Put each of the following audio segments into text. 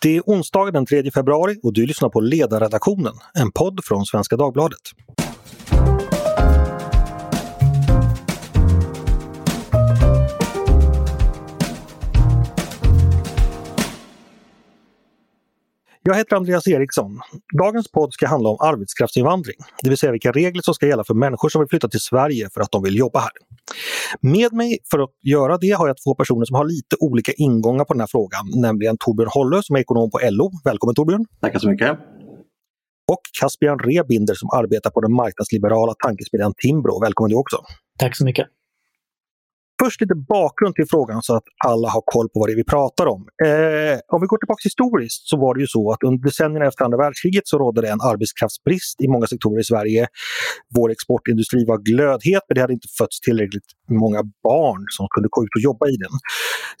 Det är onsdag den 3 februari och du lyssnar på Ledarredaktionen, en podd från Svenska Dagbladet. Jag heter Andreas Eriksson. Dagens podd ska handla om arbetskraftsinvandring, det vill säga vilka regler som ska gälla för människor som vill flytta till Sverige för att de vill jobba här. Med mig för att göra det har jag två personer som har lite olika ingångar på den här frågan, nämligen Torbjörn Holle som är ekonom på LO. Välkommen Torbjörn! Tackar så mycket! Och Caspian Rebinder som arbetar på den marknadsliberala tankesmedjan Timbro. Välkommen du också! Tack så mycket! Först lite bakgrund till frågan så att alla har koll på vad det är vi pratar om. Eh, om vi går tillbaka historiskt så var det ju så att under decennierna efter andra världskriget så rådde det en arbetskraftsbrist i många sektorer i Sverige. Vår exportindustri var glödhet men det hade inte fötts tillräckligt många barn som kunde gå ut och jobba i den.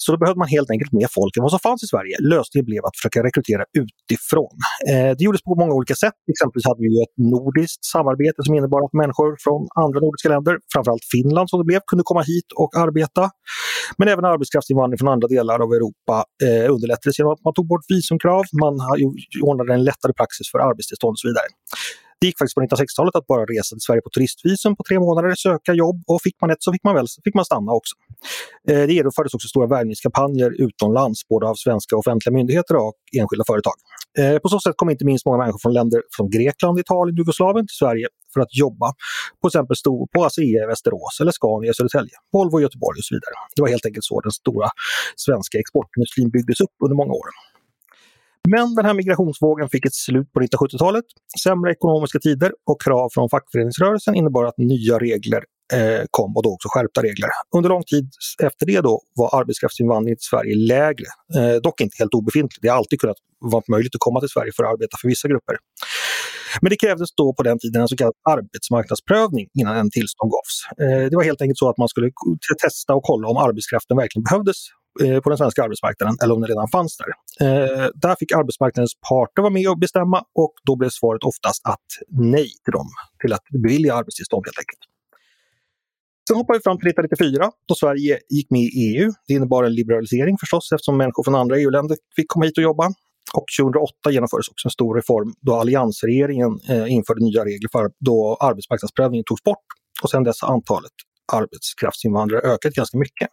Så då behövde man helt enkelt mer folk än vad som fanns i Sverige. Lösningen blev att försöka rekrytera utifrån. Eh, det gjordes på många olika sätt. Exempelvis hade vi ett nordiskt samarbete som innebar att människor från andra nordiska länder, framförallt Finland som det blev, kunde komma hit och arbeta. Men även arbetskraftsinvandring från andra delar av Europa eh, underlättades genom att man tog bort visumkrav, man ordnade en lättare praxis för arbetstillstånd och så vidare. Det gick faktiskt på 1960-talet att bara resa till Sverige på turistvisum på tre månader, söka jobb och fick man ett så fick man, väl, fick man stanna också. Eh, det genomfördes också stora värvningskampanjer utomlands, både av svenska offentliga myndigheter och enskilda företag. Eh, på så sätt kom inte minst många människor från länder som Grekland, Italien, Jugoslavien till Sverige för att jobba på exempel på ASEA i Västerås eller Scania i Södertälje, Volvo i Göteborg och så vidare. Det var helt enkelt så den stora svenska exportindustrin byggdes upp under många år. Men den här migrationsvågen fick ett slut på 1970-talet. Sämre ekonomiska tider och krav från fackföreningsrörelsen innebar att nya regler eh, kom och då också skärpta regler. Under lång tid efter det då var arbetskraftsinvandringen till Sverige lägre, eh, dock inte helt obefintlig. Det har alltid kunnat vara möjligt att komma till Sverige för att arbeta för vissa grupper. Men det krävdes då på den tiden en så kallad arbetsmarknadsprövning innan en tillstånd gavs. Eh, det var helt enkelt så att man skulle testa och kolla om arbetskraften verkligen behövdes eh, på den svenska arbetsmarknaden eller om den redan fanns där. Eh, där fick arbetsmarknadens parter vara med och bestämma och då blev svaret oftast att nej till dem, till att bevilja arbetstillstånd helt enkelt. Sen hoppar vi fram till 1994 då Sverige gick med i EU. Det innebar en liberalisering förstås eftersom människor från andra EU-länder fick komma hit och jobba. Och 2008 genomfördes också en stor reform då alliansregeringen eh, införde nya regler för då arbetsmarknadsprövningen togs bort. Och sen dess har antalet arbetskraftsinvandrare ökat ganska mycket.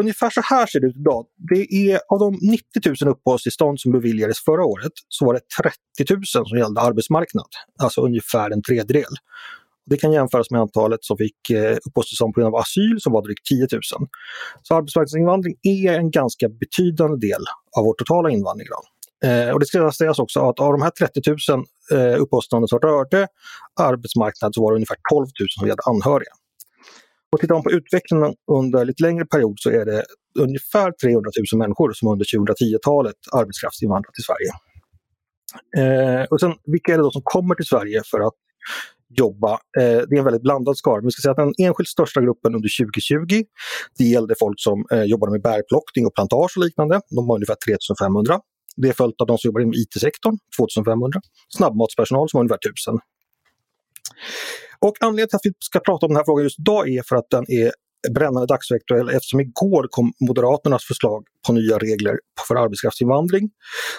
Ungefär så här ser det ut idag. Det är, av de 90 000 uppehållstillstånd som beviljades förra året så var det 30 000 som gällde arbetsmarknad, alltså ungefär en tredjedel. Det kan jämföras med antalet som fick eh, uppehållstillstånd på grund av asyl som var drygt 10 000. Så arbetsmarknadsinvandring är en ganska betydande del av vår totala invandring idag. Eh, och det ska sägas också att av de här 30 000 eh, uppehållstillstånden som rörde arbetsmarknad så var det ungefär 12 000 som hade anhöriga. Och tittar man på utvecklingen under lite längre period så är det ungefär 300 000 människor som under 2010-talet arbetskraftsinvandrat till Sverige. Eh, och sen, vilka är det då som kommer till Sverige för att jobba? Eh, det är en väldigt blandad skara. Vi ska säga att den enskilt största gruppen under 2020, det gällde folk som eh, jobbade med bärplockning och plantage och liknande. De var ungefär 3500. Det är följt av de som jobbar inom IT-sektorn, 2500. Snabbmatspersonal som var ungefär 1000. Och anledningen till att vi ska prata om den här frågan just idag är för att den är brännande dagsaktuell eftersom igår kom Moderaternas förslag på nya regler för arbetskraftsinvandring.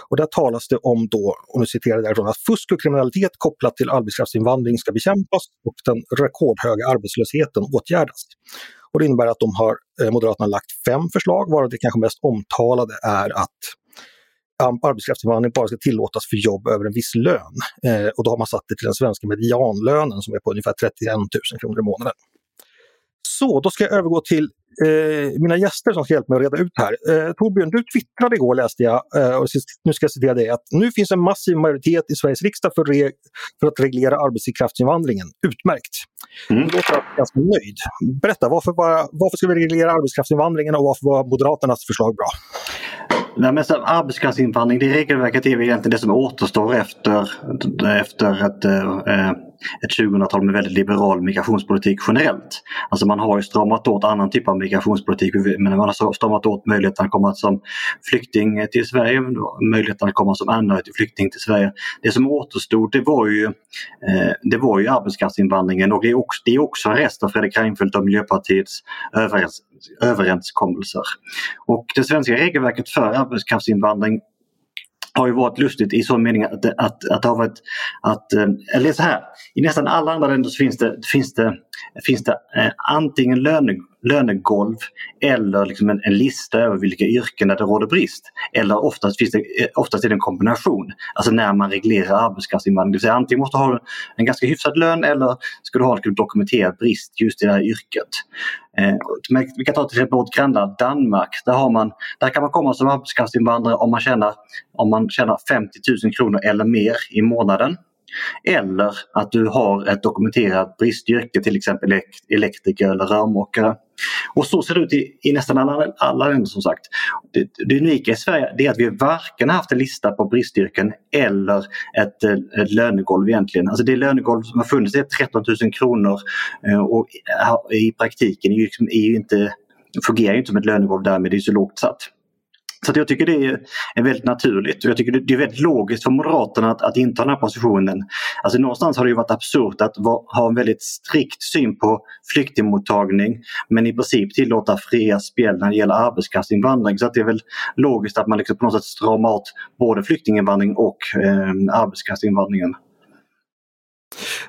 Och där talas det om då, och nu citerar jag därifrån, att fusk och kriminalitet kopplat till arbetskraftsinvandring ska bekämpas och den rekordhöga arbetslösheten åtgärdas. Och det innebär att de har, eh, Moderaterna lagt fem förslag, varav det kanske mest omtalade är att arbetskraftsinvandring bara ska tillåtas för jobb över en viss lön. Eh, och då har man satt det till den svenska medianlönen som är på ungefär 31 000 kronor i månaden. Så, då ska jag övergå till eh, mina gäster som ska hjälpa mig att reda ut det här. Eh, Torbjörn, du twittrade igår läste jag, eh, och nu ska jag citera dig, att nu finns en massiv majoritet i Sveriges riksdag för, för att reglera arbetskraftsinvandringen. Utmärkt! Mm. Då låter ganska nöjd. Berätta, varför, var, varför ska vi reglera arbetskraftsinvandringen och varför var Moderaternas förslag bra? Nej, men så, arbetskraftsinvandring, det regelverket är egentligen det som återstår efter, efter ett, eh, ett 2000-tal med väldigt liberal migrationspolitik generellt. Alltså man har ju stramat åt annan typ av migrationspolitik, men man har stramat åt möjligheten att komma som flykting till Sverige, möjligheten att komma som anhörig till flykting till Sverige. Det som återstod det var ju, eh, det var ju arbetskraftsinvandringen och det är också, det är också en rest av Fredrik Reinfeldt och Miljöpartiets överens, överenskommelser. Och det svenska regelverket för arbetskraftsinvandring har ju varit lustigt i så mening att, att, att det har varit, att, eh, eller så här, i nästan alla andra länder så finns det, finns det, finns det eh, antingen löne, lönegolv eller liksom en, en, lista över vilka yrken där det råder brist. Eller oftast, finns det, eh, oftast är det en kombination, alltså när man reglerar arbetskraftsinvandring. Det vill säga antingen måste du ha en ganska hyfsad lön eller ska du ha en dokumenterad brist just i det här yrket. Eh, vi kan ta till exempel vårt grannland Danmark. Där, har man, där kan man komma som arbetskraftsinvandrare om man tjänar, om man tjänar 50 000 kronor eller mer i månaden. Eller att du har ett dokumenterat bristyrke, till exempel elektriker eller rörmokare. Och så ser det ut i, i nästan alla, alla länder som sagt. Det, det unika i Sverige är att vi varken haft en lista på bristyrken eller ett, ett lönegolv egentligen. Alltså det lönegolv som har funnits är 13 000 kronor eh, och i praktiken är ju, liksom, är ju inte, fungerar ju inte som ett lönegolv därmed, det är så lågt satt. Så jag tycker det är, väldigt naturligt och jag tycker det är väldigt logiskt för Moderaterna att, att inta den här positionen. Alltså någonstans har det ju varit absurt att va, ha en väldigt strikt syn på flyktingmottagning men i princip tillåta fria spel när det gäller arbetskraftsinvandring. Så att det är väl logiskt att man liksom på något sätt stramar åt både flyktinginvandring och eh, arbetskraftsinvandringen.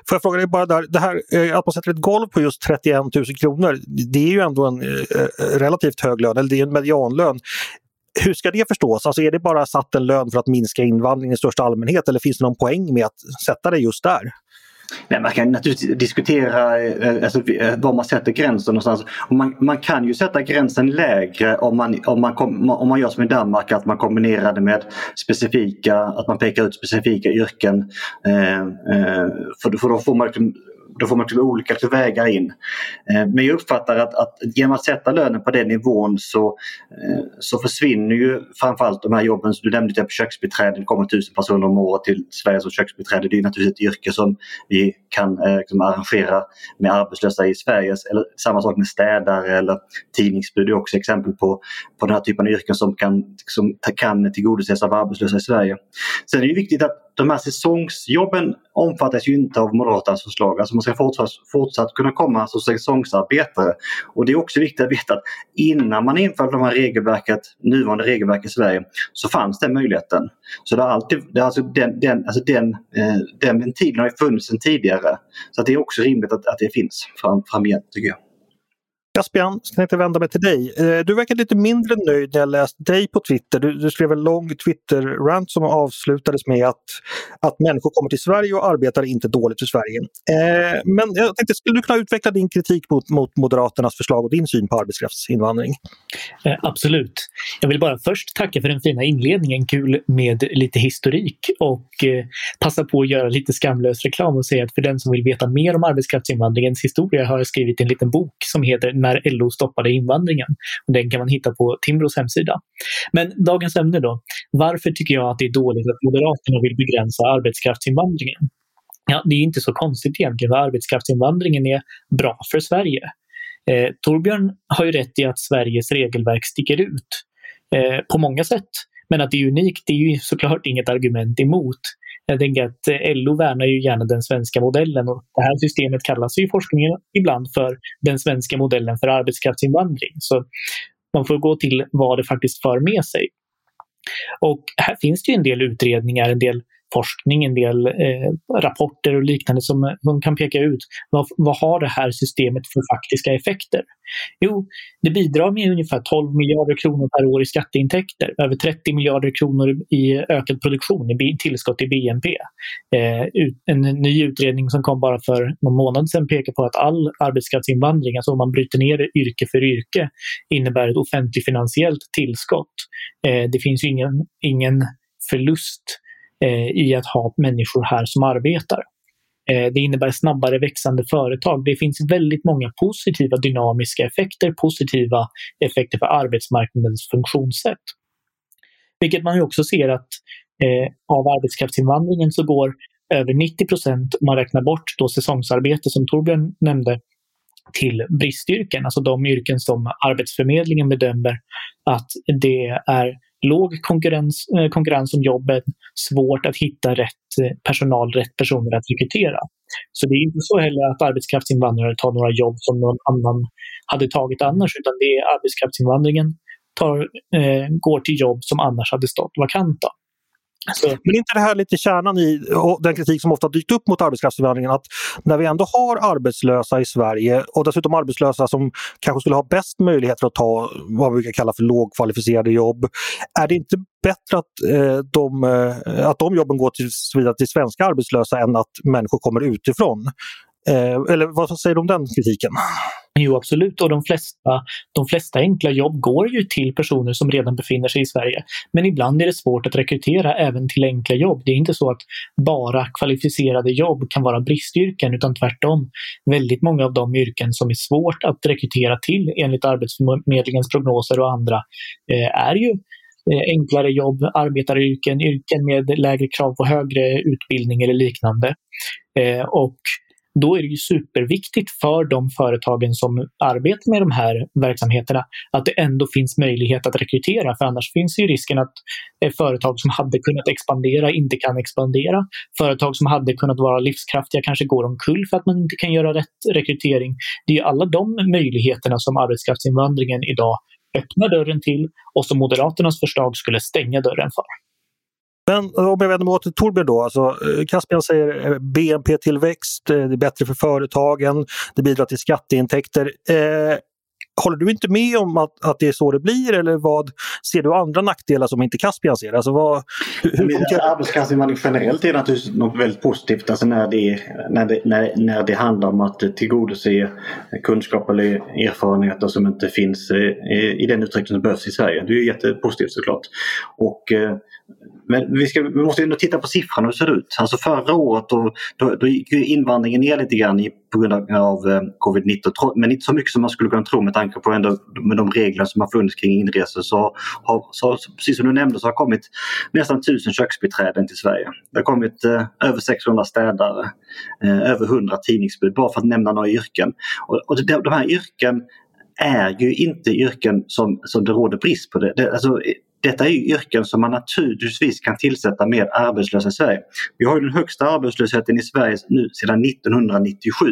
Får jag fråga dig bara där, det här eh, att man sätter ett golv på just 31 000 kronor, det är ju ändå en eh, eh, relativt hög lön, eller det är en medianlön hur ska det förstås? Alltså är det bara satt en lön för att minska invandringen i största allmänhet eller finns det någon poäng med att sätta det just där? Nej, man kan naturligtvis diskutera eh, alltså, eh, var man sätter gränsen någonstans. Och man, man kan ju sätta gränsen lägre om man, om, man kom, om man gör som i Danmark att man kombinerar det med specifika, att man pekar ut specifika yrken. Eh, eh, för, för då får man liksom då får man till olika vägar in. Eh, men jag uppfattar att, att genom att sätta lönen på den nivån så, eh, så försvinner ju framförallt de här jobben. Du nämnde till köksbiträde, det kommer tusen personer om året till Sverige som köksbiträde. Det är naturligtvis ett yrke som vi kan eh, liksom arrangera med arbetslösa i Sverige. Eller samma sak med städare eller tidningsbud är också exempel på, på den här typen av yrken som kan, som kan tillgodoses av arbetslösa i Sverige. Sen är det viktigt att de här säsongsjobben omfattas ju inte av Moderaternas förslag. Alltså man ska fortsatt, fortsatt kunna komma som säsongsarbetare. Och det är också viktigt att veta att innan man införde de här regelverket, nuvarande regelverk i Sverige så fanns den möjligheten. Så det har alltid, det alltså den, den, alltså den, eh, den ventilen har ju funnits sedan tidigare. Så det är också rimligt att, att det finns fram, framgent tycker jag. Caspian, jag tänkte vända mig till dig. Eh, du verkar lite mindre nöjd när jag läst dig på Twitter. Du, du skrev en lång Twitter-rant som avslutades med att, att människor kommer till Sverige och arbetar inte dåligt för Sverige. Eh, men jag tänkte, skulle du kunna utveckla din kritik mot, mot Moderaternas förslag och din syn på arbetskraftsinvandring? Eh, absolut. Jag vill bara först tacka för den fina inledningen. Kul med lite historik och eh, passa på att göra lite skamlös reklam och säga att för den som vill veta mer om arbetskraftsinvandringens historia har jag skrivit en liten bok som heter när LO stoppade invandringen. Och den kan man hitta på Timbros hemsida. Men dagens ämne då. Varför tycker jag att det är dåligt att Moderaterna vill begränsa arbetskraftsinvandringen? Ja, det är inte så konstigt egentligen, vad arbetskraftsinvandringen är bra för Sverige. Eh, Torbjörn har ju rätt i att Sveriges regelverk sticker ut eh, på många sätt. Men att det är unikt, det är ju såklart inget argument emot. Jag tänker att eh, LO värnar ju gärna den svenska modellen och det här systemet kallas i forskningen ibland för den svenska modellen för arbetskraftsinvandring. Så man får gå till vad det faktiskt för med sig. Och här finns det ju en del utredningar, en del forskning, en del eh, rapporter och liknande som, eh, som kan peka ut vad, vad har det här systemet för faktiska effekter? Jo, det bidrar med ungefär 12 miljarder kronor per år i skatteintäkter, över 30 miljarder kronor i ökad produktion, i tillskott i BNP. Eh, en ny utredning som kom bara för någon månad sedan pekar på att all arbetskraftsinvandring, alltså om man bryter ner det yrke för yrke, innebär ett offentligfinansiellt tillskott. Eh, det finns ju ingen, ingen förlust Eh, i att ha människor här som arbetar. Eh, det innebär snabbare växande företag. Det finns väldigt många positiva dynamiska effekter, positiva effekter för arbetsmarknadens funktionssätt. Vilket man ju också ser att eh, av arbetskraftsinvandringen så går över 90 procent, om man räknar bort då säsongsarbete som Torbjörn nämnde, till bristyrken, alltså de yrken som Arbetsförmedlingen bedömer att det är låg konkurrens, eh, konkurrens om jobben, svårt att hitta rätt eh, personal, rätt personer att rekrytera. Så det är inte så heller att arbetskraftsinvandrare tar några jobb som någon annan hade tagit annars, utan det är arbetskraftsinvandringen tar, eh, går till jobb som annars hade stått vakanta. Så. Men inte det här lite kärnan i den kritik som ofta dykt upp mot arbetskraftsinvandringen att när vi ändå har arbetslösa i Sverige och dessutom arbetslösa som kanske skulle ha bäst möjligheter att ta vad vi brukar kalla för lågkvalificerade jobb. Är det inte bättre att, eh, de, eh, att de jobben går till, vidare till svenska arbetslösa än att människor kommer utifrån? Eh, eller vad säger du om den kritiken? Jo, absolut. Och de flesta, de flesta enkla jobb går ju till personer som redan befinner sig i Sverige. Men ibland är det svårt att rekrytera även till enkla jobb. Det är inte så att bara kvalificerade jobb kan vara bristyrken, utan tvärtom. Väldigt många av de yrken som är svårt att rekrytera till enligt Arbetsförmedlingens prognoser och andra eh, är ju eh, enklare jobb, arbetaryrken, yrken med lägre krav på högre utbildning eller liknande. Eh, och då är det ju superviktigt för de företagen som arbetar med de här verksamheterna att det ändå finns möjlighet att rekrytera. För annars finns ju risken att företag som hade kunnat expandera inte kan expandera. Företag som hade kunnat vara livskraftiga kanske går omkull för att man inte kan göra rätt rekrytering. Det är alla de möjligheterna som arbetskraftsinvandringen idag öppnar dörren till och som Moderaternas förslag skulle stänga dörren för. Men om jag vänder mig åt till Torbjörn då. Alltså, eh, Caspian säger eh, BNP-tillväxt, eh, det är bättre för företagen, det bidrar till skatteintäkter. Eh, Håller du inte med om att, att det är så det blir eller vad ser du andra nackdelar som inte Caspian ser? Alltså vad, hur, hur Arbetskraftsinvandring generellt är naturligtvis något väldigt positivt alltså när, det, när, det, när, när det handlar om att tillgodose kunskap eller erfarenheter som inte finns i, i den utsträckning som behövs i Sverige. Det är jättepositivt såklart. Och, men vi, ska, vi måste ändå titta på siffrorna hur det ser ut. Alltså förra året då, då, då gick invandringen ner lite grann på grund av eh, covid-19 men inte så mycket som man skulle kunna tro med tanke på ändå, med de regler som har funnits kring inresor. Så, har, så, precis som du nämnde så har kommit nästan 1000 köksbiträden till Sverige. Det har kommit eh, över 600 städare, eh, över 100 tidningsbud bara för att nämna några yrken. Och, och de, de här yrken är ju inte yrken som, som det råder brist på. Det, det, alltså, detta är yrken som man naturligtvis kan tillsätta med arbetslösa i Sverige. Vi har den högsta arbetslösheten i Sverige nu sedan 1997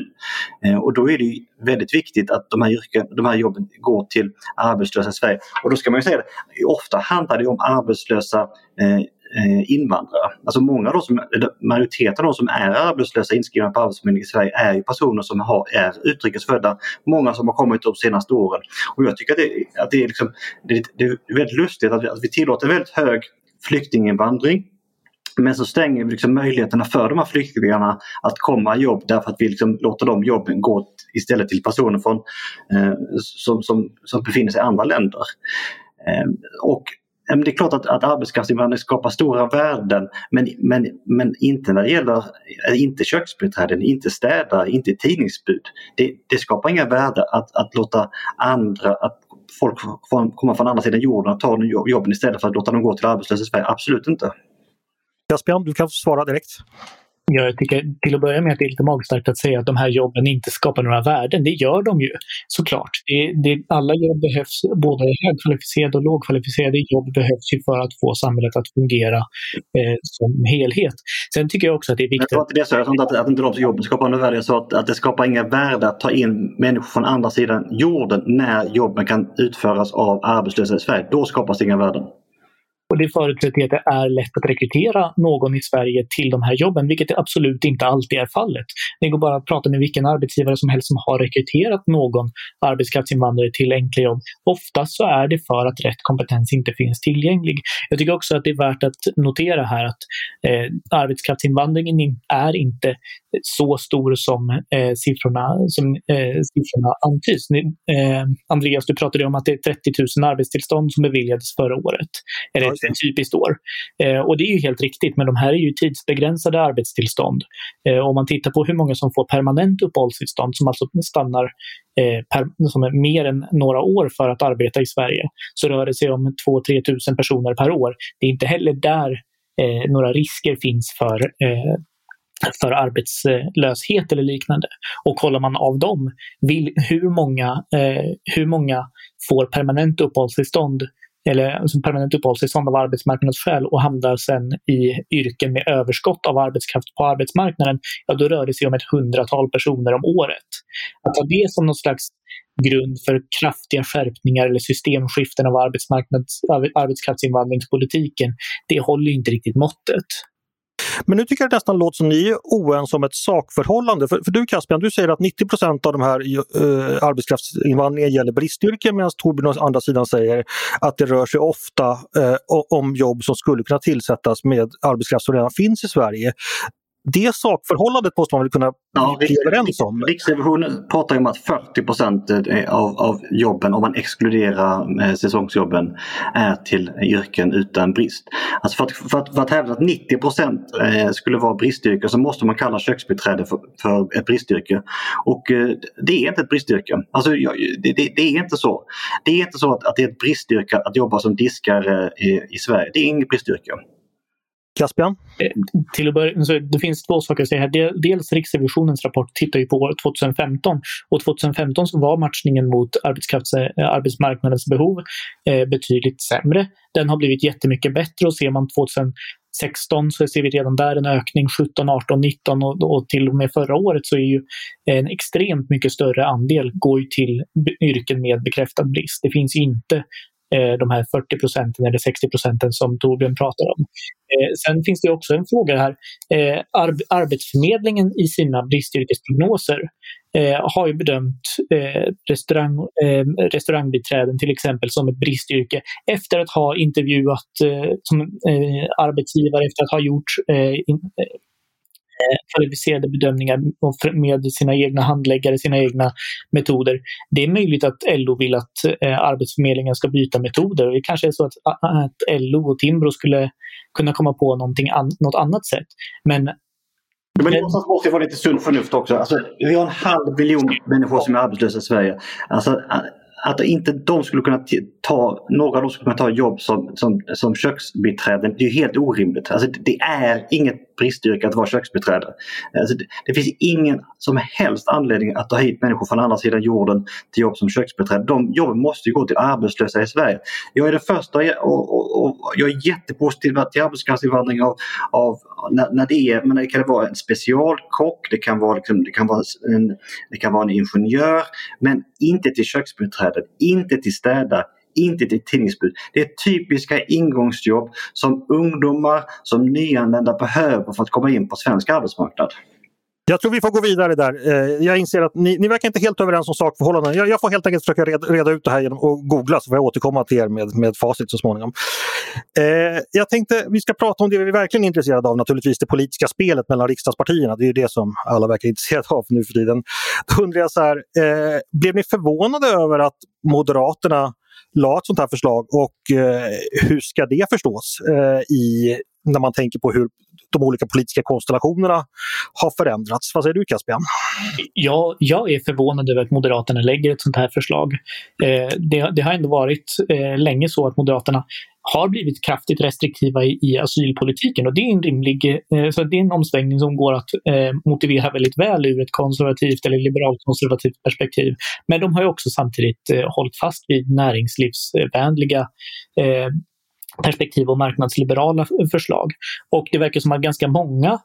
eh, och då är det väldigt viktigt att de här, yrken, de här jobben går till arbetslösa i Sverige. Och då ska man ju säga det, ofta handlar det om arbetslösa Eh, Eh, invandrare. Alltså många av som, majoriteten av de som är arbetslösa inskrivna på Arbetsförmedlingen i Sverige är ju personer som har, är utrikesfödda. Många som har kommit de senaste åren. Och jag tycker att det, att det, är, liksom, det, det är väldigt lustigt att vi, att vi tillåter väldigt hög flyktinginvandring men så stänger vi liksom möjligheterna för de här flyktingarna att komma i jobb därför att vi liksom låter de jobben gå istället till personer från, eh, som, som, som befinner sig i andra länder. Eh, och det är klart att, att arbetskraftsinvandring skapar stora värden men, men, men inte när det gäller eh, inte köksbiträden, inte städare, inte tidningsbud. Det, det skapar inga värden att, att låta andra, att folk från, komma från andra sidan jorden och ta jobben istället för att låta dem gå till arbetslöshet i Sverige. Absolut inte. Caspian, du kan svara direkt. Jag tycker till att börja med att det är lite magstarkt att säga att de här jobben inte skapar några värden. Det gör de ju såklart. Det, det, alla jobb behövs, både högkvalificerade och lågkvalificerade jobb behövs ju för att få samhället att fungera eh, som helhet. Sen tycker jag också att det är viktigt... Jag inte det så. Jag sa inte att, att inte de jobben skapar några värden. Jag att, att det skapar inga värden att ta in människor från andra sidan jorden när jobben kan utföras av arbetslösa i Sverige. Då skapas det inga värden. Och det förutsätter att det är lätt att rekrytera någon i Sverige till de här jobben, vilket absolut inte alltid är fallet. Det går bara att prata med vilken arbetsgivare som helst som har rekryterat någon arbetskraftsinvandrare till enkla jobb. Oftast så är det för att rätt kompetens inte finns tillgänglig. Jag tycker också att det är värt att notera här att eh, arbetskraftsinvandringen är inte så stor som eh, siffrorna, som, eh, siffrorna antyds. Eh, Andreas, du pratade om att det är 30 000 arbetstillstånd som beviljades förra året. Eller ett typiskt år. Eh, och det är ju helt riktigt, men de här är ju tidsbegränsade arbetstillstånd. Eh, om man tittar på hur många som får permanent uppehållstillstånd, som alltså stannar eh, per, som är mer än några år för att arbeta i Sverige, så rör det sig om 2-3 tusen personer per år. Det är inte heller där några risker finns för för arbetslöshet eller liknande. Och kollar man av dem, vill, hur, många, eh, hur många får permanent uppehållstillstånd eller alltså permanent uppehållstillstånd av arbetsmarknadsskäl och hamnar sen i yrken med överskott av arbetskraft på arbetsmarknaden, ja då rör det sig om ett hundratal personer om året. Att ha det som någon slags grund för kraftiga skärpningar eller systemskiften av arbetsmarknads, arbetskraftsinvandringspolitiken, det håller inte riktigt måttet. Men nu tycker jag det nästan låter som ni är oense om ett sakförhållande. För, för du Caspian, du säger att 90% av de här uh, arbetskraftsinvandringen gäller bristyrken medan Torbjörn å andra sidan säger att det rör sig ofta uh, om jobb som skulle kunna tillsättas med arbetskraft som redan finns i Sverige det sakförhållandet måste man väl kunna ja, bli överens om? Riksrevisionen pratar om att 40 procent eh, av, av jobben, om man exkluderar eh, säsongsjobben, är till yrken utan brist. Alltså för, att, för, att, för att hävda att 90 procent eh, skulle vara bristyrke så måste man kalla köksbiträde för, för ett bristyrke. Och det är inte ett bristyrke. Alltså, det, det, det, är inte så. Det är inte så att, att det är ett bristyrke att jobba som diskare i, i Sverige. Det är inget bristyrke. Caspian? Eh, till att börja, så det finns två saker att säga här. Dels Riksrevisionens rapport tittar ju på 2015 och 2015 så var matchningen mot eh, arbetsmarknadens behov eh, betydligt sämre. Den har blivit jättemycket bättre och ser man 2016 så ser vi redan där en ökning 17, 18, 19 och, och till och med förra året så är ju en extremt mycket större andel går till yrken med bekräftad brist. Det finns inte Eh, de här 40 procenten eller 60 procenten som Torbjörn pratar om. Eh, sen finns det också en fråga här. Eh, arbetsförmedlingen i sina bristyrkesprognoser har ju bedömt restaurang, restaurangbiträden till exempel som ett bristyrke efter att ha intervjuat som arbetsgivare, efter att ha gjort kvalificerade bedömningar med sina egna handläggare, sina egna metoder. Det är möjligt att LO vill att eh, Arbetsförmedlingen ska byta metoder. Det kanske är så att, att LO och Timbro skulle kunna komma på någonting an, något annat sätt. Men men någonstans måste det vara lite sunt förnuft också. Alltså, vi har en halv miljon människor som är arbetslösa i Sverige. Alltså, att inte de skulle kunna ta, några av dem skulle kunna ta jobb som, som, som köksbiträden, det är helt orimligt. Alltså, det är inget bristyrke att vara köksbiträde. Alltså det, det, finns ingen som helst anledning att ta hit människor från andra sidan jorden till jobb som köksbiträde. De jobben måste ju gå till arbetslösa i Sverige. Jag är den första och, och, och jag är jättepositiv till arbetskraftsinvandring av, av när, när, det är, men det kan vara en specialkock, det kan vara, liksom, det kan vara, en, det kan vara en ingenjör, men inte till köksbiträden, inte till städare, inte till tidningsbud. Det är typiska ingångsjobb som ungdomar, som nyanlända behöver för att komma in på svensk arbetsmarknad. Jag tror vi får gå vidare där. Eh, jag inser att ni, ni verkar inte helt överens om sakförhållanden. Jag, jag får helt enkelt försöka reda, reda, ut det här genom att googla så får jag återkomma till er med, med facit så småningom. Eh, jag tänkte vi ska prata om det vi verkligen är intresserade av, naturligtvis det politiska spelet mellan riksdagspartierna. Det är ju det som alla verkar intresserade av nu för tiden. Då undrar jag så här, eh, blev ni förvånade över att Moderaterna la ett sånt här förslag och eh, hur ska det förstås eh, i, när man tänker på hur de olika politiska konstellationerna har förändrats. Vad säger du Caspian? Ja, jag är förvånad över att Moderaterna lägger ett sånt här förslag. Eh, det, det, har ändå varit eh, länge så att Moderaterna har blivit kraftigt restriktiva i, i asylpolitiken och det är en rimlig, eh, så det är en omsvängning som går att eh, motivera väldigt väl ur ett konservativt eller liberalt konservativt perspektiv. Men de har också samtidigt eh, hållit fast vid näringslivsvänliga eh, perspektiv och marknadsliberala förslag. Och det verkar som att ganska många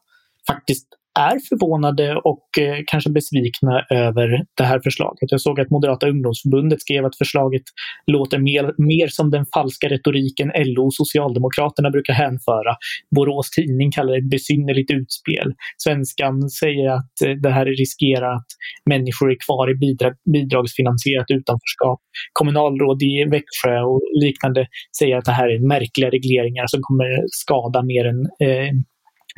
faktiskt är förvånade och eh, kanske besvikna över det här förslaget. Jag såg att Moderata ungdomsförbundet skrev att förslaget låter mer, mer som den falska retoriken LO och Socialdemokraterna brukar hänföra. Borås Tidning kallar det ett besynnerligt utspel. Svenskan säger att eh, det här riskerar att människor är kvar i bidrag, bidragsfinansierat utanförskap. Kommunalråd i Växjö och liknande säger att det här är märkliga regleringar som kommer skada mer än eh,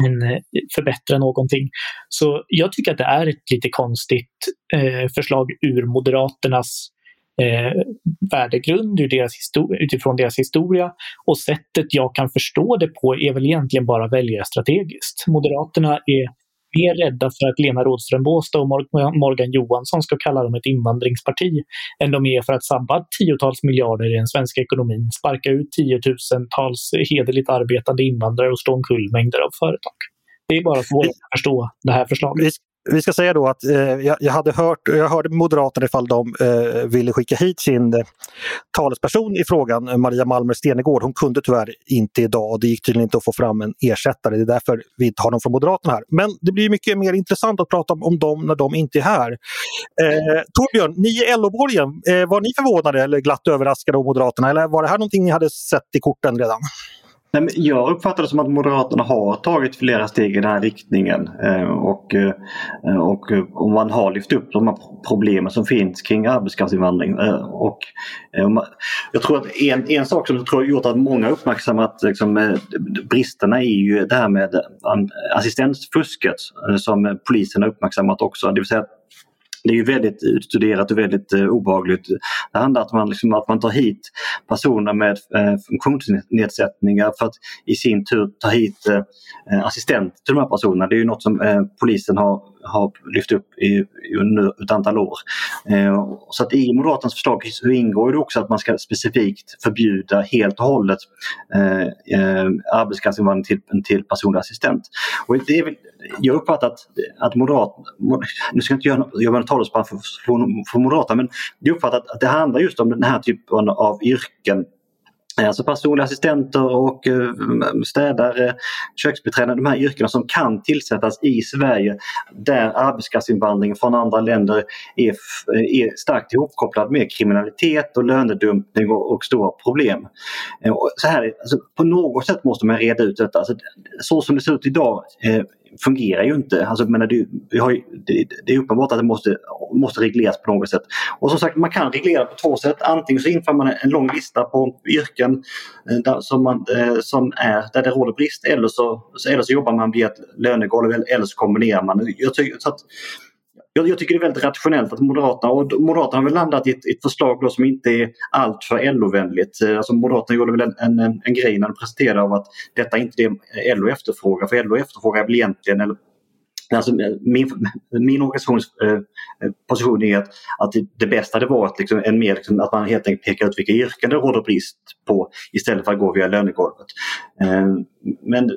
en, eh, förbättra någonting. Så jag tycker att det är ett lite konstigt eh, förslag ur Moderaternas eh, värdegrund ur deras utifrån deras historia. Och sättet jag kan förstå det på är väl egentligen bara väljarstrategiskt. Moderaterna är mer rädda för att Lena Rådström Båstad och Morgan Johansson ska kalla dem ett invandringsparti än de är för att sabba tiotals miljarder i den svenska ekonomin, sparka ut tiotusentals hederligt arbetande invandrare och slå omkull mängder av företag. Det är bara svårt att förstå det här förslaget vi ska säga då att eh, jag, jag, hade hört, jag hörde Moderaterna ifall de eh, ville skicka hit sin eh, talesperson i frågan, Maria Malmer Stenegård. Hon kunde tyvärr inte idag och det gick tydligen inte att få fram en ersättare. Det är därför vi inte har någon från Moderaterna här. Men det blir mycket mer intressant att prata om, om dem när de inte är här. Eh, Torbjörn, ni i LO-borgen, eh, var ni förvånade eller glatt överraskade av Moderaterna eller var det här någonting ni hade sett i korten redan? Nej, jag uppfattar det som att Moderaterna har tagit flera steg i den här riktningen. Eh, och, eh, och, eh, och man har lyft upp de här problemen som finns kring arbetskraftsinvandring. Och, jag tror att en, en sak som jag tror har gjort att många uppmärksammat liksom, bristerna är ju det här med assistensfusket som polisen har uppmärksammat också. Det vill säga det är ju väldigt utstuderat och väldigt eh, obehagligt. Det handlar om att man, liksom, att man tar hit personer med eh, funktionsnedsättningar för att i sin tur ta hit eh, assistent till de här personerna. Det är ju något som eh, polisen har, har lyft upp i, under ett antal år. Eh, så att i Moderaternas förslag så ingår det också att man ska specifikt förbjuda helt och hållet eh, eh arbetskraftsinvandring till, till personlig assistent. Och det är, jag uppfattar att, att Moderaterna, nu ska jag inte göra, göra talesman för, för, för Moderaterna, men jag uppfattar att, att det handlar just om den här typen av yrken Alltså personliga assistenter och eh, städare, köksbiträden, de här yrkena som kan tillsättas i Sverige där arbetskraftsinvandringen från andra länder är, är starkt ihopkopplad med kriminalitet och lönedumpning och, och stora problem. Eh, så här, alltså, på något sätt måste man reda ut detta. Alltså, så som det ser ut idag eh, fungerar ju inte. Alltså, men det, vi har, det, det, är uppenbart att det måste, måste regleras på något sätt. Och som sagt, man kan reglera på två sätt. Antingen så inför man en lång lista på yrken eh, där, som, man, eh, som är, där det råder brist eller så, eller så jobbar man via ett lönegolv eller så kombinerar man. Jag tycker, så att, jag, jag, tycker det är väldigt rationellt att Moderaterna, och Moderaterna har väl landat i ett, ett förslag då som inte är alltför LO-vänligt. Eh, alltså Moderaterna gjorde väl en, en, en grej när de presenterade av att detta är inte det LO efterfrågar. För LO efterfrågar väl egentligen, eller Alltså, eh, min, min organisations eh, eh, position är att, att det bästa hade varit liksom, en mer, liksom, att man helt enkelt pekar ut vilka yrken det råder brist på istället för att gå via lönegolvet. Eh, men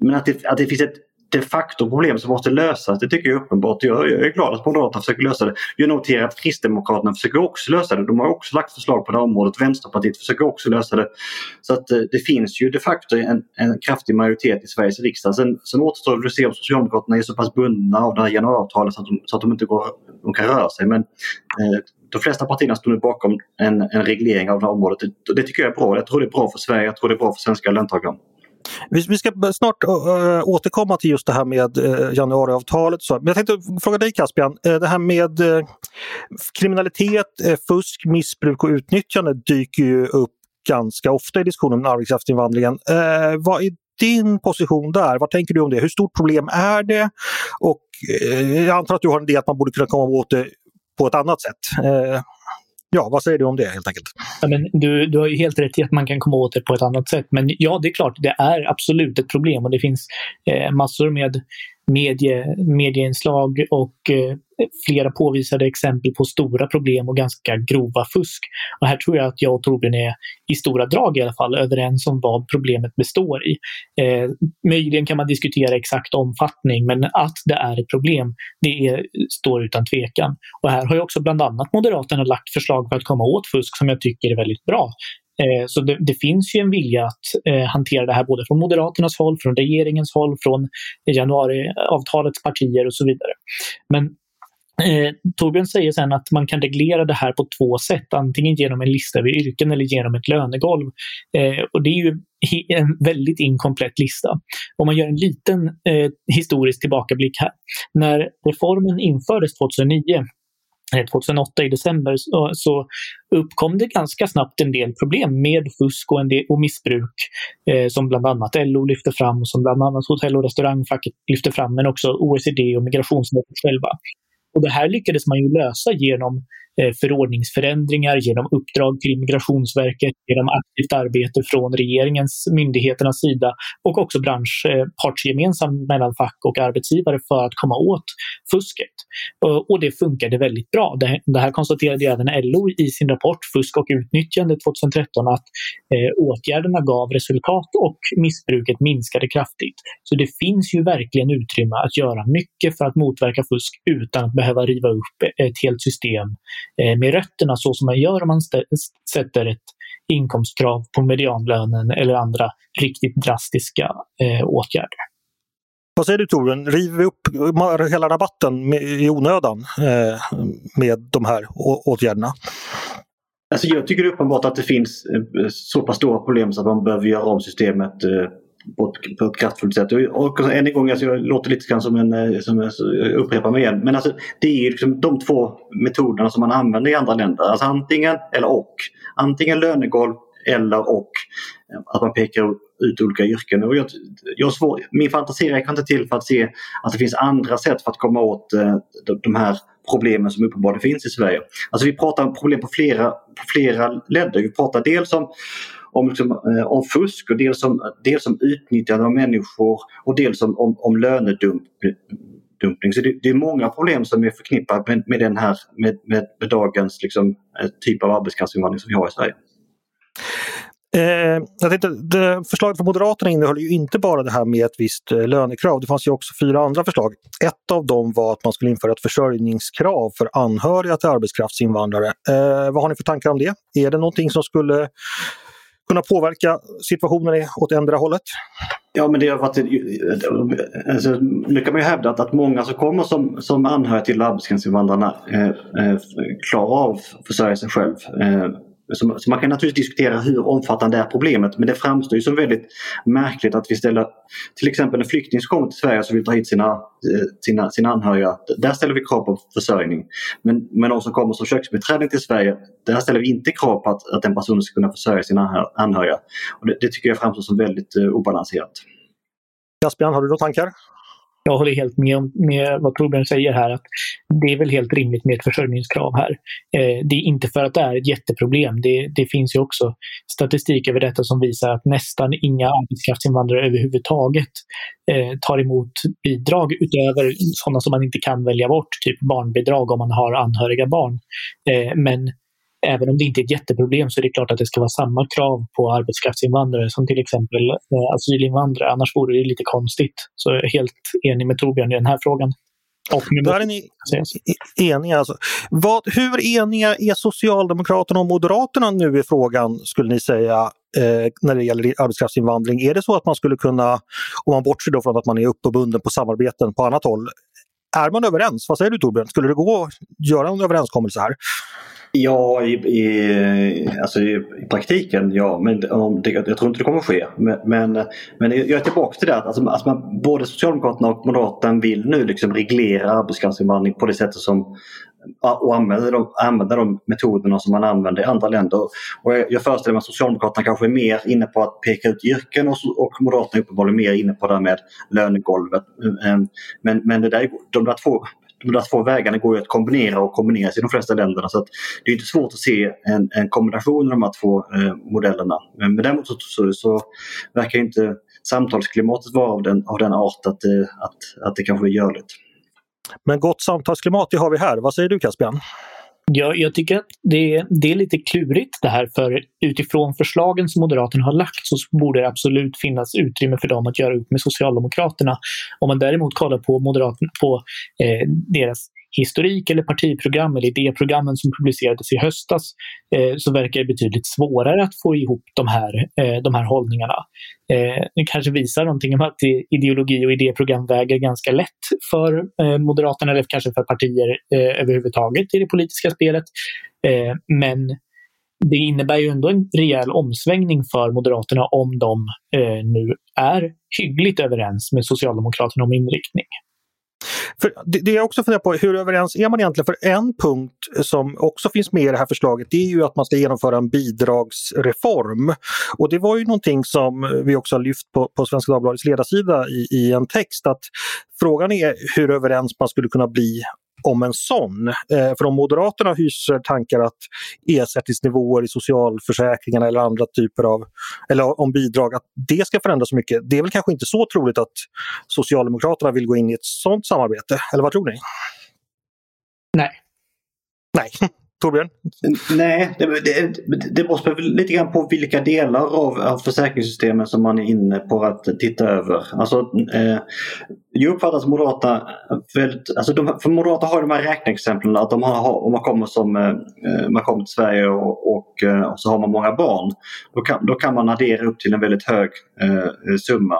men att det, att det finns ett de facto problem som måste lösas. Det tycker jag är uppenbart. Jag, är glad att Moderaterna försöker lösa det. Jag noterar att Kristdemokraterna försöker också lösa det. De har också lagt förslag på det här området. Vänsterpartiet försöker också lösa det. Så att eh, det finns ju de facto en, en kraftig majoritet i Sveriges riksdag. Sen, sen återstår det att se om Socialdemokraterna är så pass bundna av det här januariavtalet så att de, så att de inte går, de kan röra sig. Men eh, de flesta partierna står nu bakom en, en reglering av det här området. Det, det tycker jag är bra. Jag tror det är bra för Sverige. Jag tror det är bra för svenska löntagare. Vi, ska snart återkomma till just det här med eh, januariavtalet. Men jag tänkte fråga dig Caspian, eh, det här med eh, kriminalitet, fusk, missbruk och utnyttjande dyker ju upp ganska ofta i diskussionen om arbetskraftsinvandringen. vad är din position där? Vad tänker du om det? Hur stort problem är det? Och jag antar att du har en idé att man borde kunna komma åt det på ett annat sätt. Ja, vad säger du om det helt enkelt? Ja, men du, du har ju helt rätt i att man kan komma åt det på ett annat sätt. Men ja, det är klart, det är absolut ett problem och det finns eh, massor med medie, medieinslag och eh, flera påvisade exempel på stora problem och ganska grova fusk. Och här tror jag att jag och Torbjörn är i stora drag i alla fall överens om vad problemet består i. Eh, möjligen kan man diskutera exakt omfattning, men att det är ett problem, det är, står utan tvekan. Och här har ju också bland annat Moderaterna lagt förslag för att komma åt fusk som jag tycker är väldigt bra. Eh, så det, det, finns ju en vilja att eh, hantera det här både från Moderaternas håll, från regeringens håll, från januariavtalets partier och så vidare. Men Eh, Torbjörn säger sen att man kan reglera det här på två sätt, antingen genom en lista över yrken eller genom ett lönegolv. Eh, och det är ju en väldigt inkomplett lista. Om man gör en liten eh, historisk tillbakablick här. När reformen infördes 2009 Eh, 2008 i december så, eh, så uppkom det ganska snabbt en del problem med fusk och, en del, och missbruk eh, som bland annat LO lyfte fram, som bland annat hotell och restaurangfacket lyfte fram, men också OECD och Migrationsverket själva. Och det här lyckades man ju lösa genom Eh, förordningsförändringar, genom uppdrag till Migrationsverket, genom aktivt arbete från regeringens myndigheternas sida och också branschpartsgemensamt eh, mellan fack och arbetsgivare för att komma åt fusket. Eh, och det funkade väldigt bra. Det här konstaterade även LO i sin rapport Fusk och utnyttjande 2013 att åtgärderna gav resultat och missbruket minskade kraftigt. Så det finns ju verkligen utrymme att göra mycket för att motverka fusk utan att behöva riva upp ett helt system med rötterna så som man gör om man sätter ett inkomstkrav på medianlönen eller andra riktigt drastiska eh, åtgärder. Vad säger du Torbjörn, river vi upp hela rabatten i onödan eh, med de här åtgärderna? Alltså jag tycker det är uppenbart att det finns så pass stora problem så att man behöver göra om systemet på ett, på ett kraftfullt sätt. Och, och än en gång, alltså, jag låter lite grann som en, eh, som eh, jag upprepar mig igen, men alltså, det är liksom de två metoderna som man använder i andra länder. Alltså antingen eller och. Antingen lönegolv eller och eh, att man pekar ut olika yrken. Och jag, jag svår, min fantasi räcker inte till för att se att det finns andra sätt för att komma åt de, de här problemen som uppenbarligen finns i Sverige. Alltså vi pratar om problem på flera, på flera ledder. Vi pratar dels om om, liksom, eh, om fusk och dels om, dels om utnyttjande av människor och dels om, om, om lönedumpning. Så det, det, är många problem som är förknippade med, med den här, med, med, med dagens liksom, eh, typ av arbetskraftsinvandring som vi har i Sverige. Eh, jag tänkte, det, förslaget från Moderaterna innehöll ju inte bara det här med ett visst eh, lönekrav. Det fanns ju också fyra andra förslag. Ett av dem var att man skulle införa ett försörjningskrav för anhöriga till arbetskraftsinvandrare. Eh, vad har ni för tankar om det? Är det någonting som skulle kunna påverka situationen åt ändra hållet? Ja men det har varit, alltså, nu kan man ju hävda att, att många som kommer som, som anhöriga till arbetskraftsinvandrarna eh, eh, klarar av att försörja sig själv. Eh, så, man kan naturligtvis diskutera hur omfattande är problemet men det framstår ju som väldigt märkligt att vi ställer till exempel en flykting som kommer till Sverige som vill ta hit sina, eh, sina, sina anhöriga. Där ställer vi krav på försörjning. Men, men de som kommer som köksbiträden till Sverige, där ställer vi inte krav på att, att den personen ska kunna försörja sina anhöriga. Och det, det tycker jag framstår som väldigt uh, obalanserat. Caspian, har du några tankar? Jag håller helt med om med vad Torbjörn säger här. att Det är väl helt rimligt med ett försörjningskrav här. Eh, det är inte för att det är ett jätteproblem. Det, det finns ju också statistik över detta som visar att nästan inga arbetskraftsinvandrare överhuvudtaget eh, tar emot bidrag utöver sådana som man inte kan välja bort, typ barnbidrag om man har anhöriga barn. Eh, men även om det inte är ett jätteproblem så är det klart att det ska vara samma krav på arbetskraftsinvandrare som till exempel eh, asylinvandrare. Annars vore det lite konstigt. Så jag är helt enig med Torbjörn i den här frågan. Och Där är ni eniga. Alltså. Vad, hur eniga är Socialdemokraterna och Moderaterna nu i frågan, skulle ni säga, eh, när det gäller arbetskraftsinvandring? Är det så att man skulle kunna, om man bortser då från att man är uppbunden på samarbeten på annat håll, är man överens? Vad säger du Torbjörn? Skulle det gå att göra en överenskommelse här? Ja, i, i, alltså i, i praktiken ja, men det, jag tror inte det kommer att ske. Men, men, men jag är tillbaka till det att alltså, alltså man, både Socialdemokraterna och Moderaterna vill nu liksom reglera arbetskraftsinvandring på det sättet som och använda de, använda de metoderna som man använder i andra länder. Och jag, jag föreställer mig att Socialdemokraterna kanske är mer inne på att peka ut yrken och, och Moderaterna är uppenbarligen mer inne på det här med lönegolvet. Men, men det där, de där två de där två vägarna går ju att kombinera och kombineras i de flesta länderna. Så det är inte svårt att se en, en kombination av de här två eh, modellerna. Men, men däremot så, så, så verkar inte samtalsklimatet vara av den, av den art att, eh, att, att det kanske är görligt. Men gott samtalsklimat det har vi här. Vad säger du Caspian? Jag, jag tycker att det, det är lite klurigt det här för utifrån förslagen som Moderaterna har lagt så borde det absolut finnas utrymme för dem att göra upp med Socialdemokraterna. Om man däremot kollar på, Moderaterna, på eh, deras historik eller partiprogram eller idéprogrammen som publicerades i höstas eh, så verkar det betydligt svårare att få ihop de här, eh, de här hållningarna. Eh, det kanske visar någonting om att ideologi och idéprogram väger ganska lätt för eh, Moderaterna eller kanske för partier eh, överhuvudtaget i det politiska spelet. Eh, men det innebär ju ändå en rejäl omsvängning för Moderaterna om de eh, nu är hyggligt överens med Socialdemokraterna om inriktning. För det, det jag också funderar på, hur överens är man egentligen? För en punkt som också finns med i det här förslaget det är ju att man ska genomföra en bidragsreform. Och det var ju någonting som vi också har lyft på, på Svenska Dagbladets ledarsida i, i en text att frågan är hur överens man skulle kunna bli om en sån. Eh, för om Moderaterna hyser tankar att ersättningsnivåer i socialförsäkringarna eller andra typer av, eller om bidrag, att det ska förändras så mycket. Det är väl kanske inte så troligt att Socialdemokraterna vill gå in i ett sånt samarbete, eller vad tror ni? Nej. Nej. Torbjörn? Nej, det, det, det beror lite grann på vilka delar av, av försäkringssystemet som man är inne på att titta över. Alltså, eh, jag uppfattar att Moderata, väldigt, alltså de, för Moderaterna har de här räkneexemplen att de har, om man kommer, som, eh, eh, man kommer till Sverige och, och, eh, och, så har man många barn, då kan, då kan man addera upp till en väldigt hög eh, summa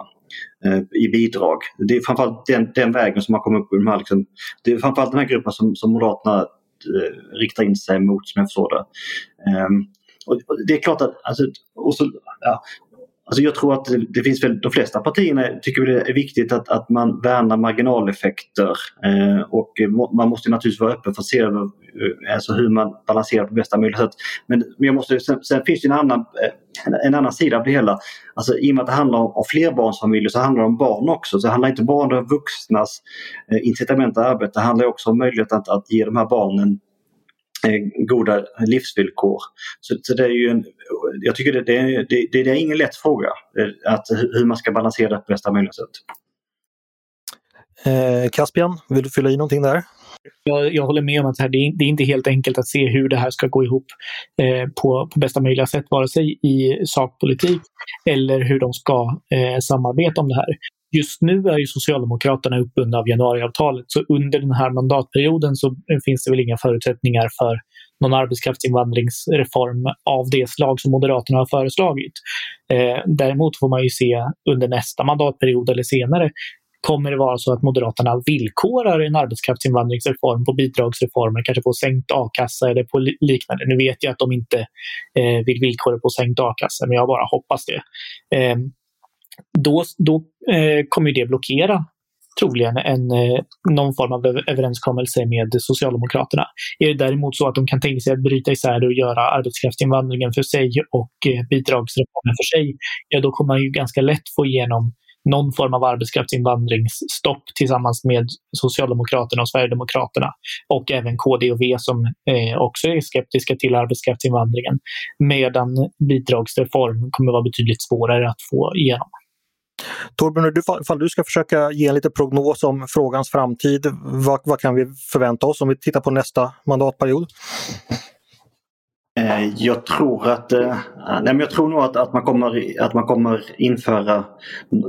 eh, i bidrag. Det är framförallt den, den vägen som man kommer upp i de här, liksom, det är framförallt den här gruppen som, som Moderaterna eh, riktar in sig mot som jag förstår det. Um, och det är klart att, alltså, och så, ja, Alltså jag tror att det, finns väl, de flesta partierna tycker det är viktigt att, att man värnar marginaleffekter eh, och man måste naturligtvis vara öppen för att se över eh, alltså hur man balanserar på bästa möjliga sätt. Men, men jag måste, sen, sen finns det en annan, eh, en annan sida av det hela. Alltså, I och med att det handlar om, om flerbarnsfamiljer så handlar det om barn också. Så det handlar inte bara om vuxnas eh, incitament att arbeta, det handlar också om möjligheten att, att ge de här barnen eh, goda livsvillkor. Så, så, det är ju en, jag tycker det, det, det, det är ingen lätt fråga eh, att, hur man ska balansera det på bästa möjliga sätt. Eh, Caspian, vill du fylla i någonting där? Jag, jag håller med om att det, här, det, är, det är inte helt enkelt att se hur det här ska gå ihop eh, på, på bästa möjliga sätt, vare sig i sakpolitik eller hur de ska eh, samarbeta om det här. Just nu är ju Socialdemokraterna uppbundna av januariavtalet, så under den här mandatperioden så finns det väl inga förutsättningar för någon arbetskraftsinvandringsreform av det slag som Moderaterna har föreslagit. Eh, däremot får man ju se under nästa mandatperiod eller senare Kommer det vara så att Moderaterna villkorar en arbetskraftsinvandringsreform på bidragsreformer, kanske på sänkt a-kassa eller på liknande? Nu vet jag att de inte eh, vill villkora på sänkt a-kassa, men jag bara hoppas det. Eh, då då eh, kommer det blockera troligen en, eh, någon form av överenskommelse med Socialdemokraterna. Är det däremot så att de kan tänka sig att bryta isär det och göra arbetskraftsinvandringen för sig och eh, bidragsreformen för sig, ja då kommer man ju ganska lätt få igenom någon form av arbetskraftsinvandringsstopp tillsammans med Socialdemokraterna och Sverigedemokraterna och även KD och V som eh, också är skeptiska till arbetskraftsinvandringen. Medan bidragsreform kommer vara betydligt svårare att få igenom. Torbjörn, du, ifall du ska försöka ge en liten prognos om frågans framtid, vad, vad kan vi förvänta oss om vi tittar på nästa mandatperiod? Eh, jag tror att, eh, nej men jag tror nog att, att, man kommer, att man kommer införa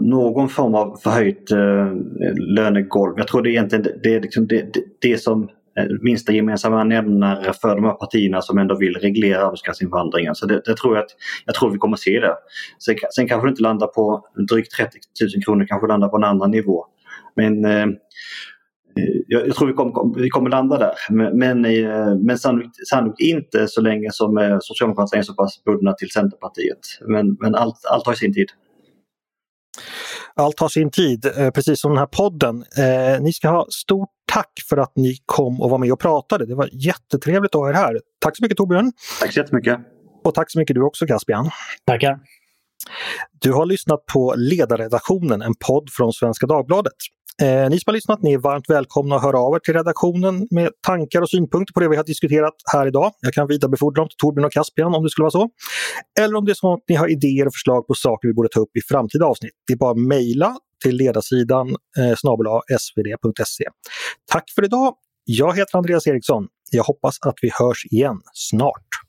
någon form av förhöjt eh, lönegolv. Jag tror det är egentligen det, är liksom det, det, det som Eh, minsta gemensamma nämnare för de här partierna som ändå vill reglera arbetskraftsinvandringen. Så det, det, tror jag att jag tror vi kommer se det. Sen, sen kanske det inte landar på drygt 30 000 kronor, kanske landar på en annan nivå. Men eh, jag, jag, tror vi kommer, vi kommer landa där. Men, men, eh, men sannolikt, sannolikt, inte så länge som eh, Socialdemokraterna är så pass bundna till Centerpartiet. Men, men allt, allt har sin tid. Allt har sin tid, eh, precis som den här podden. Eh, ni ska ha stort tack för att ni kom och var med och pratade. Det var jättetrevligt att ha er här. Tack så mycket Torbjörn! Tack så jättemycket! Och tack så mycket du också Caspian! Tackar! Du har lyssnat på Ledarredaktionen, en podd från Svenska Dagbladet. Eh, ni som har lyssnat, ni är varmt välkomna att höra av er till redaktionen med tankar och synpunkter på det vi har diskuterat här idag. Jag kan vidarebefordra dem till Torbjörn och Caspian om det skulle vara så. Eller om det är så att ni har idéer och förslag på saker vi borde ta upp i framtida avsnitt. Det är bara att mejla till ledarsidan eh, svd.se. Tack för idag! Jag heter Andreas Eriksson. Jag hoppas att vi hörs igen snart.